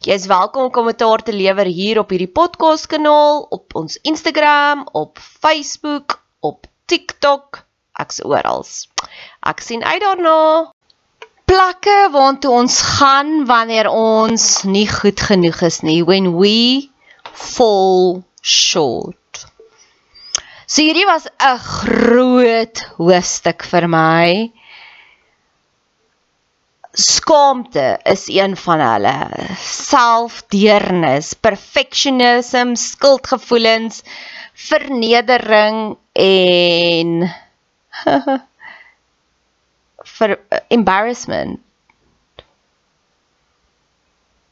Jy is welkom om kommentaar te lewer hier op hierdie podcast kanaal, op ons Instagram, op Facebook, op TikTok, ek's oral. Ek sien uit daarna. Plekke waartoe ons gaan wanneer ons nie goed genoeg is nie. When we fall short. So hierdie was 'n groot hoofstuk vir my skaamte is een van hulle. Selfdeernis perfectionism skuldgevoelens vernedering en vir embarrassment.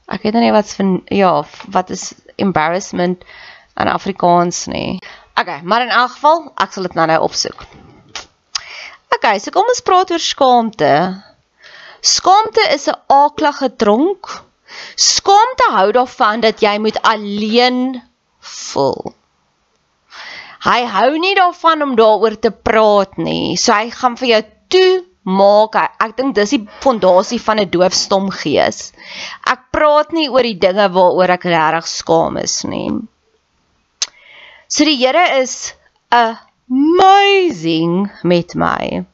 Ek weet nie wat van ja wat is embarrassment in Afrikaans nie. Okay maar in elk geval ek sal dit nou nou opsoek. Okay so kom ons praat oor skaamte Skaamte is 'n aaklige dronk. Skaamte hou daarvan dat jy moet alleen voel. Hy hou nie daarvan om daaroor te praat nie. So hy gaan vir jou toe maak. Ek dink dis die fondasie van 'n doofstom gees. Ek praat nie oor die dinge waaroor ek regtig skaam is nie. So die Here is amazing met my.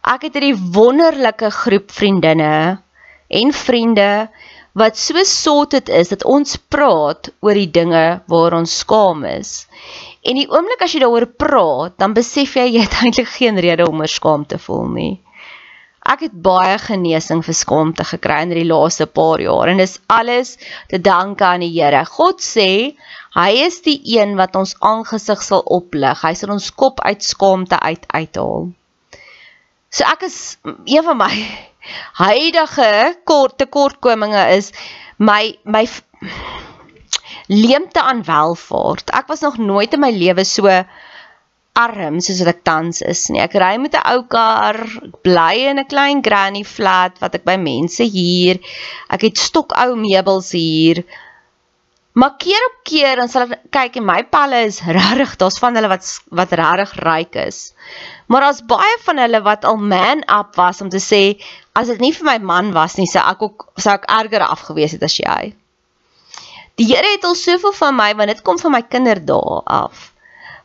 Ek het hierdie wonderlike groep vriendinne en vriende wat so sorted is dat ons praat oor die dinge waar ons skaam is. En die oomblik as jy daaroor praat, dan besef jy jy het eintlik geen rede om oor skaam te voel nie. Ek het baie genesing vir skaamte gekry in die laaste paar jaar en dis alles te danke aan die Here. God sê hy is die een wat ons aangesig sal oplig. Hy sal ons kop uit skaamte uit uithaal. So ek is een van my huidige kort tekortkominge is my my leemte aan welvaart. Ek was nog nooit in my lewe so arm soos wat ek tans is nie. Ek ry met 'n ou kar, bly in 'n klein granny flat wat ek by mense huur. Ek het stokou meubels hier. Maar keer op keer dan sal ek kyk en my palle is regtig, daar's van hulle wat wat regtig ryk is. Maar daar's baie van hulle wat al man up was om te sê as dit nie vir my man was nie, sou ek ook sou ek erger afgewees het as jy. Die Here het al soveel van my want dit kom van my kinderdae af.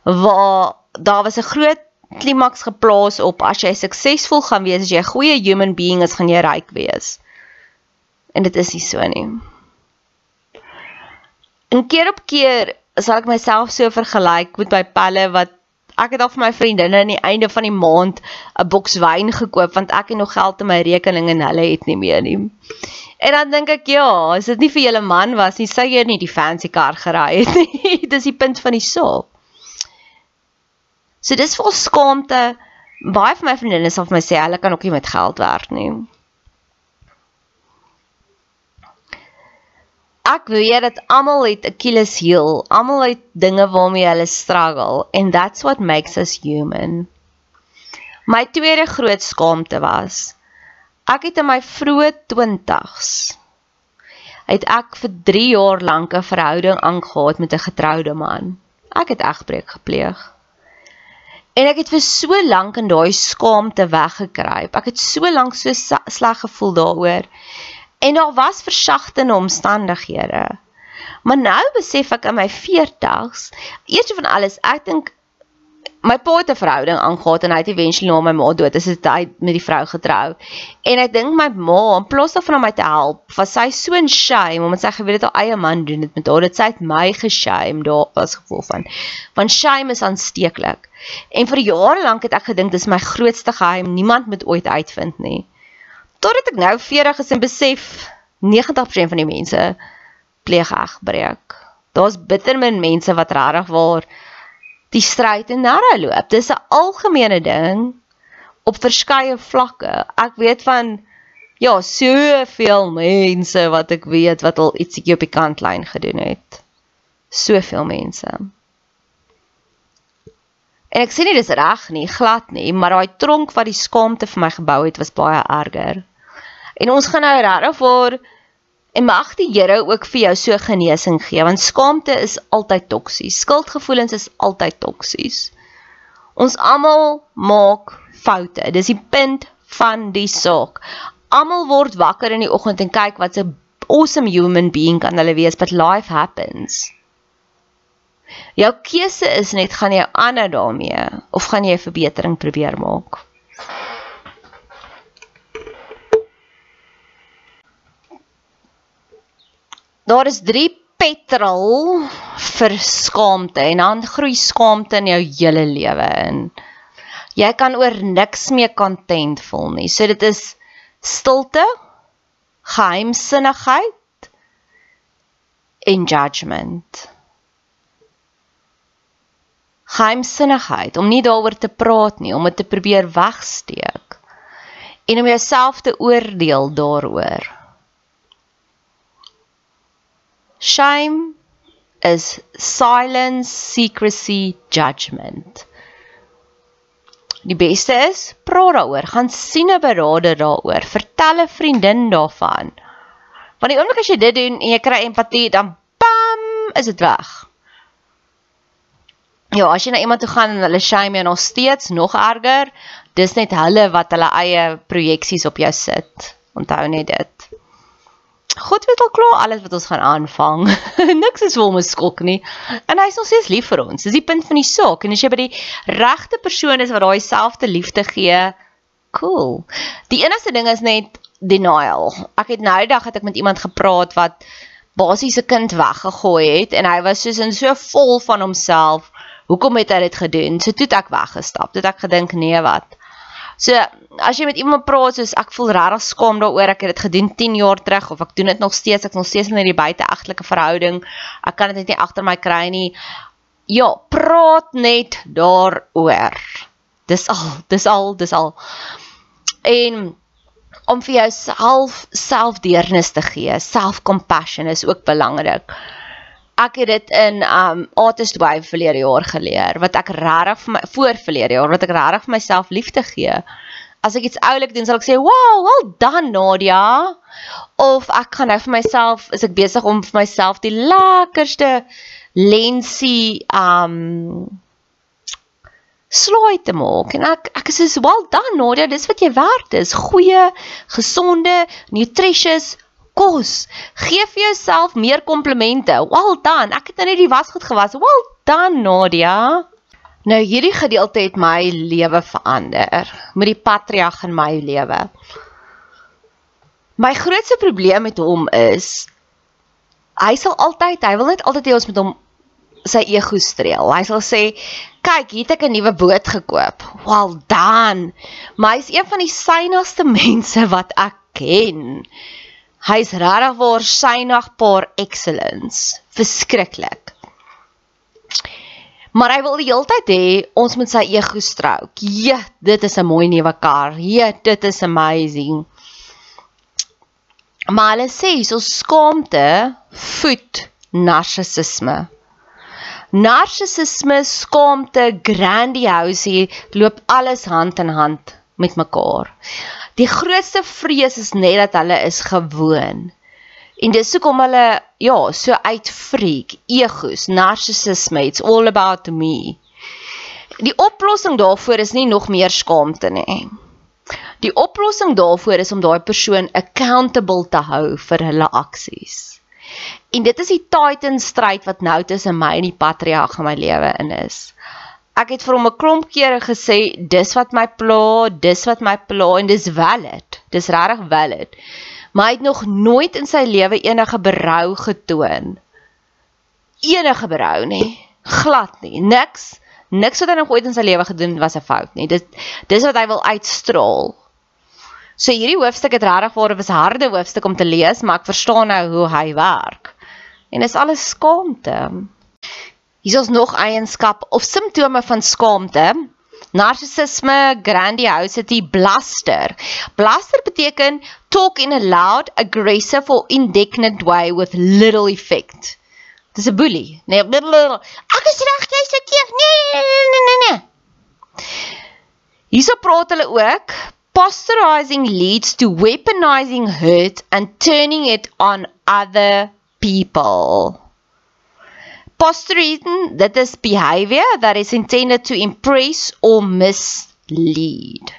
Waar daar was 'n groot klimaks geplaas op as jy suksesvol gaan wees, as jy 'n goeie human being is, gaan jy ryk wees. En dit is nie so nie. En keer op keer sal ek myself so vergelyk met my pelle wat ek het al vir my vriendinne aan die einde van die maand 'n boks wyn gekoop want ek het nog geld in my rekening en hulle het nie meer nie. En dan dink ek ja, as dit nie vir julle man was nie, sou jy nie die fancy kar gery het nie. dis die punt van die saak. So dis vol skaamte. Baie van my vriendinne sal vir my sê hulle kan ook nie met geld werk nie. Ek weet dat almal het Achilles heel, almal het dinge waarmee hulle struggle and that's what makes us human. My tweede groot skaamte was ek het in my vroeë 20's het ek vir 3 jaar lank 'n verhouding aangegaan met 'n getroude man. Ek het egbreek gepleeg. En ek het vir so lank in daai skaamte weggekruip. Ek het so lank so sleg gevoel daaroor. En daar was versagtende omstandighede. Maar nou besef ek in my 40's, eers van alles, ek dink my pa het 'n verhouding aangegaan en hy het eventually na my ma dood is dit hy met die vrou getrou. En ek dink my ma, in plaas daarvan om my te help, was sy so in shame omdat sy geweet het haar eie man doen dit met haar. Dit sy het my geshame daar as gevolg van. Want shame is aansteeklik. En vir jare lank het ek gedink dis my grootste geheim, niemand moet ooit uitvind nie totdat ek nou 40 is en besef 90% van die mense pleeg egbreek. Daar's bitter min mense wat regtig waar die stryd en narre loop. Dis 'n algemene ding op verskeie vlakke. Ek weet van ja, soveel mense wat ek weet wat al ietsiekie op die kantlyn gedoen het. Soveel mense. En ek sê nie dis reg nie, glad nie, maar daai tronk wat die skaamte vir my gebou het was baie erger. En ons gaan nou regtig vir en mag die Here ook vir jou so genesing gee want skaamte is altyd toksies. Skuldgevoelens is altyd toksies. Ons almal maak foute. Dis die punt van die saak. Almal word wakker in die oggend en kyk wat 'n awesome human being kan hulle wees, but life happens. Jou keuse is net gaan jy aanhou daarmee of gaan jy 'n verbetering probeer maak? Daar is 3 petrol vir skaamte en dan groei skaamte in jou hele lewe in. Jy kan oor niks meer content voel nie. So dit is stilte, geheimsinnigheid en judgment. Geheimsinnigheid om nie daaroor te praat nie, om dit te probeer wegsteek en om jouself te oordeel daaroor. Shame is silence, secrecy, judgment. Die beste is praat daaroor, gaan sien 'n beraader daaroor, vertel 'n vriendin daarvan. Want die oomblik as jy dit doen en jy kry empatie, dan pam, is dit weg. Ja, as jy na iemand toe gaan en hulle shame jou nog steeds nog erger, dis net hulle wat hulle eie projeksies op jou sit. Onthou net dit. God weet al klaar alles wat ons gaan aanvang. Niks is wil ons skok nie. En hy is nog steeds lief vir ons. Dis die punt van die saak. En as jy by die regte persoon is wat daai selfde liefde gee, cool. Die enigste ding is net denial. Ek het nou die dag het ek met iemand gepraat wat basies 'n kind weggegooi het en hy was soos in so vol van homself. Hoekom het hy dit gedoen? So toe het ek weggestap. Toe het ek gedink, nee, wat? So as jy met iemand praat soos ek voel regtig skaam daaroor ek het dit gedoen 10 jaar terug of ek doen dit nog steeds ek nog steeds in hierdie buiteegtelike verhouding ek kan dit net nie agter my kry nie. Ja praat net daaroor. Dis al dis al dis al. En om vir jouself selfdeernis te gee self compassion is ook belangrik ek het dit in um Artist Way verlede jaar geleer wat ek regtig vir my voor verlede jaar wat ek regtig vir myself liefde gee. As ek iets oulik doen, sal ek sê, "Wow, well done Nadia." Of ek gaan nou vir myself, is ek besig om vir myself die lekkerste lensie um slaai te maak en ek ek is so well done Nadia, dis wat jy werd is. Goeie, gesonde, nutritious kos. Geef vir jouself meer komplimente. Well done. Ek het nou net die wasgoed gewas. Well done, Nadia. Nou hierdie gedeelte het my lewe verander met die patriarg in my lewe. My grootste probleem met hom is hy sal altyd, hy wil net altyd hê ons moet hom sy ego streel. Hy sal sê, "Kyk, hier het ek 'n nuwe boot gekoop." Well done. Maar hy's een van die synigste mense wat ek ken. Hy's regtig waar synig par excellence. Verskriklik. Maar hy wil die hele tyd hê ons moet sy ego strook. Ja, dit is 'n mooi nuwe kar. Ja, dit is amazing. Maar hulle sê so skaamte voed narcissisme. Narcissisme, skaamte, grandiosity loop alles hand in hand met mekaar. Die grootste vrees is net dat hulle is gewoon. En dis hoekom hulle ja, so uitfreak, egos, narcissisme, it's all about me. Die oplossing daarvoor is nie nog meer skaamte nie. Die oplossing daarvoor is om daai persoon accountable te hou vir hulle aksies. En dit is die titan stryd wat nou tussen my en die patriarg in my lewe in is. Ek het vir hom 'n klomp kere gesê dis wat my pla, dis wat my pla en dis valid. Dis regtig valid. Maar hy het nog nooit in sy lewe enige berou getoon. Enige berou nie. Glad nie. Niks. Niks wat hy nog ooit in sy lewe gedoen was 'n fout nie. Dit dis wat hy wil uitstraal. So hierdie hoofstuk het regtig waar 'n harde hoofstuk om te lees, maar ek verstaan nou hoe hy werk. En dis alles skaamte. Hier is nog eienskap of simptome van skaamte. Narcissisme, grandiosity, bluster. Bluster beteken talk in a loud, aggressive or indignant way with little effect. Dis 'n bully. Nee. Ek is reg, jy's verkeerd. Nee, nee, nee, nee, nee. Hierso praat hulle ook Posterizing leads to weaponizing hurt and turning it on other people. Posterizing, that is behavior that is intended to impress or mislead.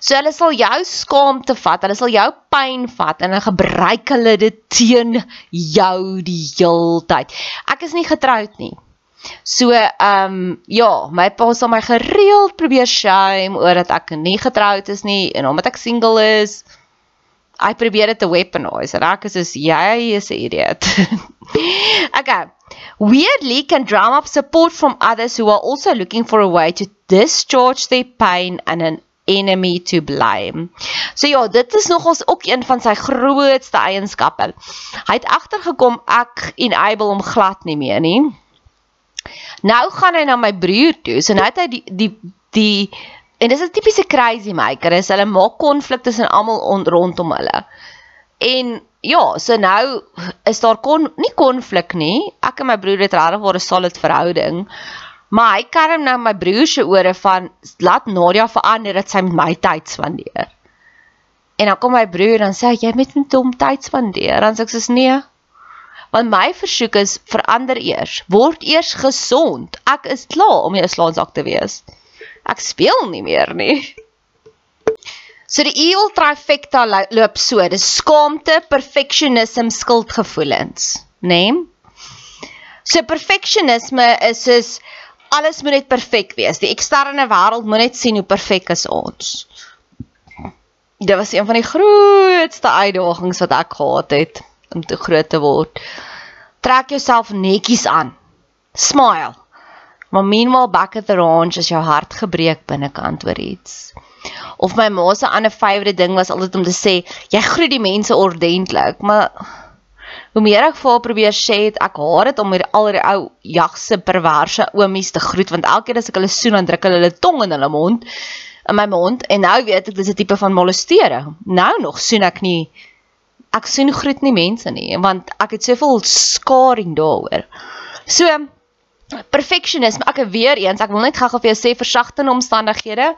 So hulle sal jou skaamte vat, hulle sal jou pyn vat en hulle gebruik hulle dit teen jou die heeltyd. Ek is nie getroud nie. So ehm um, ja, my pa sal my gereeld probeer shame oor dat ek nie getroud is nie en omdat ek single is. Hy probeer dit te weaponize en ek is soos jy is 'n idiot. okay. Weirdly can drum up support from others who are also looking for a way to discharge their pain and an enemy to blame. So ja, dit is nogals ook een van sy grootste eienskappe. Hy het agtergekom ek enable hom glad nie meer nie. Nou gaan hy na my broer toe. So nou het hy die die die en dis 'n tipiese crazy maker. Is hulle maak konflik tussen almal rondom hulle. En ja, so nou is daar kon nie konflik nie. Ek en my broer het regtig 'n solid verhouding. Maar hy karm nou my broer se ore van laat Nadia verander dat sy met my tyd spandeer. En dan kom my broer en sê jy moet met hom tyd spandeer. Dan sê ek soos nee, Want my versoek is verander eers. Word eers gesond. Ek is klaar om jou slaansak te wees. Ek speel nie meer nie. So die evil trifecta loop so. Dis skaamte, perfectionism, skuldgevoelens, né? Nee? So perfectionisme is is alles moet net perfek wees. Die eksterne wêreld moet net sien hoe perfek is ons. Dit was een van die grootste uitdagings wat ek gehad het om te groot te word. Trek jouself netjies aan. Smile. Maar meanwhile back at the range as jou hart gebreek binnekant oor iets. Of my ma se ander favourite ding was altyd om te sê, jy groet die mense ordentlik, maar hoe meer ek vir haar probeer sê, het ek haat dit om met al die ou jagse perverse oomies te groet want elke keer as ek hulle soen, dan druk hulle hulle tong in hulle mond in my mond en nou weet ek dis 'n tipe van molestering. Nou nog soen ek nie ek sien groet nie mense nie want ek het soveel skaring daaroor. So perfectionisme, ek weer eens, ek wil net gou-gou vir jou sê versagtende omstandighede.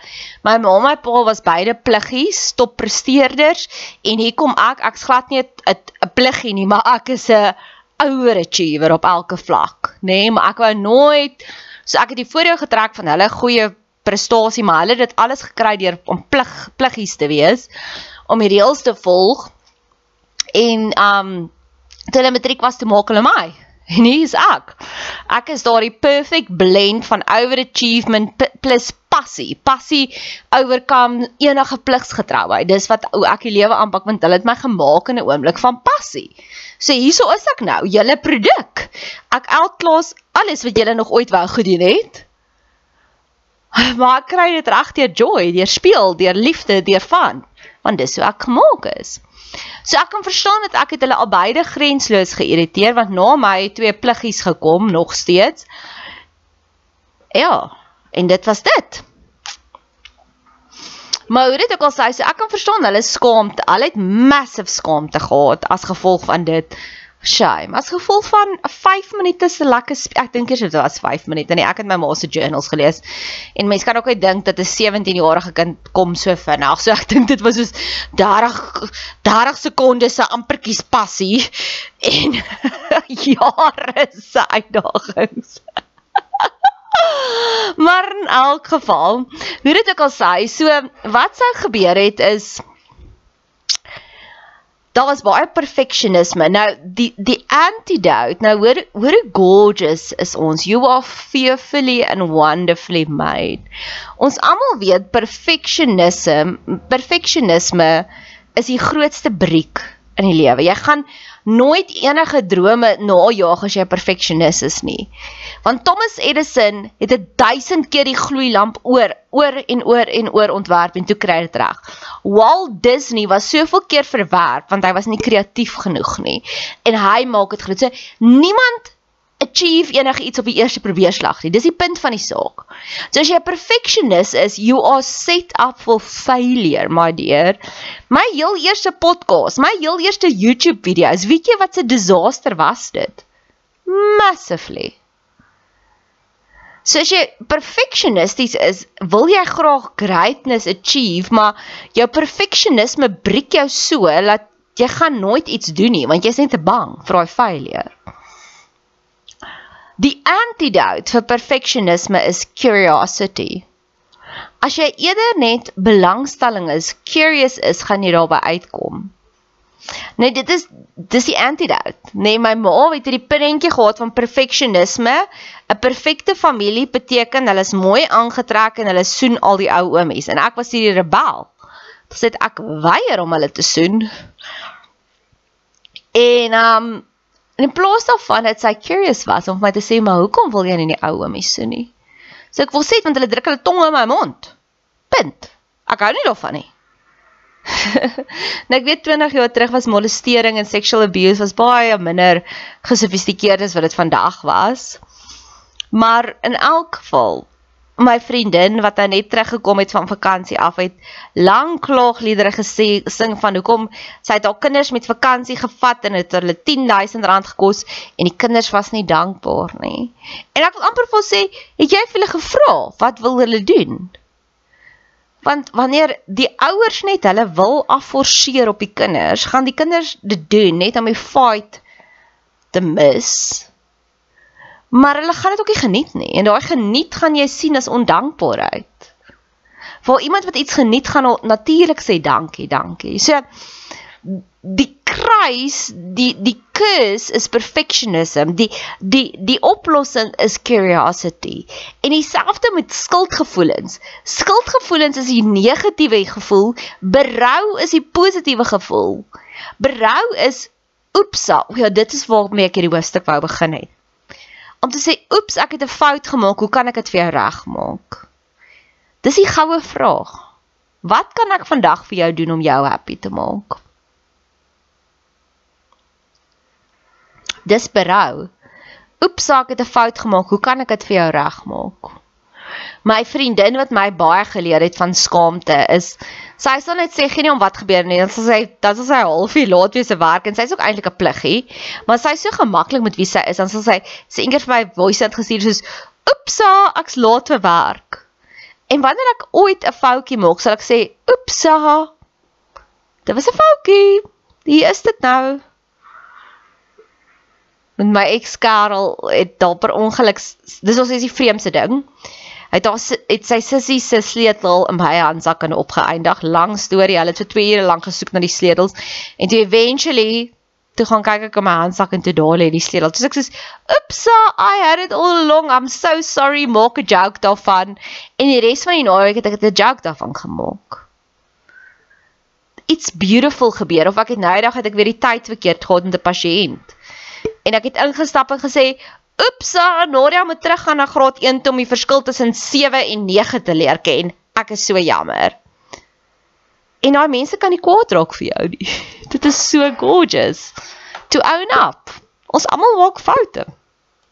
My ma en my pa was beide pluggies, top presteerders en hier kom ek, ek's glad nie 'n pluggie nie, maar ek is 'n ouer achiever op elke vlak, nê, nee, maar ek wou nooit so ek het die voordeel getrek van hulle goeie prestasie, maar hulle het dit alles gekry deur om plug pluggies te wees om die reëls te volg en um toe hulle matriek was te maak hulle my en hier's ek ek is daardie perfect blend van overachievement plus passie. Passie oorkom enige pligsgetrouheid. Dis wat ek die lewe aanpak want hulle het my gemaak in 'n oomblik van passie. So hierso is ek nou, julle produk. Ek outclass alles wat julle nog ooit wou gedoen het. Maar ek kry dit reg deur joy, deur speel, deur liefde, deur van, want dis hoe ek gemaak is. So ek kan verstaan dat ek het hulle albei grensloos geïrriteer want na my twee pliggies gekom nog steeds. Ja, en dit was dit. Maar hoe dit ook al sê, so ek kan verstaan hulle skaamte. Hulle het massive skaamte gehad as gevolg van dit. Shame. As gevolg van 5 minute se lekker ek dink dit was 5 minute. Nee, ek het my ma se journals gelees. En mense kan ook uit dink dat 'n 17-jarige kind kom so vinnig. So ek dink dit was soos 30 30 sekondes se ampertjies passie en jare se uitdagings. maar in elk geval, hoe dit ook al sê, so wat sou gebeur het is daar was baie perfectionisme. Nou die die antidote, nou hoor hoor hoe gorgeous is ons. You are fearfully and wonderfully made. Ons almal weet perfectionism, perfectionisme is die grootste briek in die lewe. Jy gaan nooit enige drome najag as jy 'n perfeksionis is nie. Want Thomas Edison het 'n 1000 keer die gloeilamp oor oor en oor en oor ontwerp en toe kry dit reg. Walt Disney was soveel keer verwerp want hy was nie kreatief genoeg nie en hy maak dit groot. So niemand achieve enigiets op die eerste probeerslag nie. Dis die punt van die saak. So as jy 'n perfectionist is, you are set up for failure, my dear. My heel eerste podcast, my heel eerste YouTube video's, weet jy wat 'n disaster was dit? Massively. So as jy perfectionisties is, wil jy graag greatness achieve, maar jou perfectionisme breek jou so dat jy gaan nooit iets doen nie, want jy's net te bang vir daai failure. Die antidote vir perfectionisme is curiosity. As jy eerder net belangstelling is, curious is, gaan jy daarby uitkom. Nee, dit is dis die antidote. Nee, my ma het hierdie prentjie gehad van perfectionisme. 'n Perfekte familie beteken hulle is mooi aangetrek en hulle soen al die ou oomies en ek was hierdie rebel. Dit ek weier om hulle te soen. En um En in plaas daarvan dat sy curious was om vir my te sê, "Maar hoekom wil jy nie die ou oomie so nie?" So ek wil sê want hulle druk hulle tong in my mond. Punt. Ek hou nie daarvan nie. nou ek weet 20 jaar terug was molestering en sexual abuse was baie minder gesofistikeerd as wat dit vandag was. Maar in elk geval my vriendin wat nou net teruggekom het van vakansie af het lank klaagliedere gesê sing van hoekom sy het haar kinders met vakansie gevat en dit hulle 10000 rand gekos en die kinders was nie dankbaar nie. En ek wil amper vir sê, het jy vir hulle gevra wat wil hulle doen? Want wanneer die ouers net hulle wil afforceer op die kinders, gaan die kinders dit doen net om die fight te mis maar hulle gaan dit ook nie geniet nie en daai geniet gaan jy sien as ondankbaarheid. Vir iemand wat iets geniet gaan natuurlik sê dankie, dankie. So die kruis, die die curse is perfectionism. Die die die oplossing is curiosity. En dieselfde met skuldgevoelens. Skuldgevoelens is die negatiewe gevoel, berou is die positiewe gevoel. Berou is oepsa, ja, dit is waarmee ek hierdie hoofstuk wou begin het om te sê, "Oeps, ek het 'n fout gemaak. Hoe kan ek dit vir jou regmaak?" Dis die goue vraag. Wat kan ek vandag vir jou doen om jou happy te maak? Dis berou. Oeps, ek het 'n fout gemaak. Hoe kan ek dit vir jou regmaak? My vriendin wat my baie geleer het van skaamte is Sy sal net sê geen om wat gebeur nie. Dan sal sy dan sal sy halfuur laat wees se werk en sy's ook eintlik 'n pluggie, maar sy's so gemaklik met wie sy is. Dan sal sy sê eendag vir my voice note gestuur soos oepsa, ek's laat vir werk. En wanneer ek ooit 'n foutjie maak, sal ek sê oepsa. Dit was 'n foutjie. Hier is dit nou. Met my ex-Karel het daar per ongeluk dis ons is die vreemdste ding. Hy het haar het sy sussie se sleutel in my handsak en opgeëindig. Lang storie. Hulle het vir 2 ure lank gesoek na die sleutels en toe eventually toe gaan kyk ek in my handsak en toe daar lê die sleutel. Toe ek sê, "Oops, I had it all along. I'm so sorry." Maak 'n joke daarvan. En die res van die naweek het ek 'n joke daarvan gemaak. It's beautiful gebeur of ek het nou eendag het ek weer die tyd verkeerd gehad met 'n pasiënt. En ek het ingestap en gesê, "Oeps, Nadia moet teruggaan na graad 1 om die verskil tussen 7 en 9 te leer ken. Ek is so jammer." En daai mense kan nie kwaad raak vir jou nie. Dit is so gorgeous. To own up. Ons almal maak foute.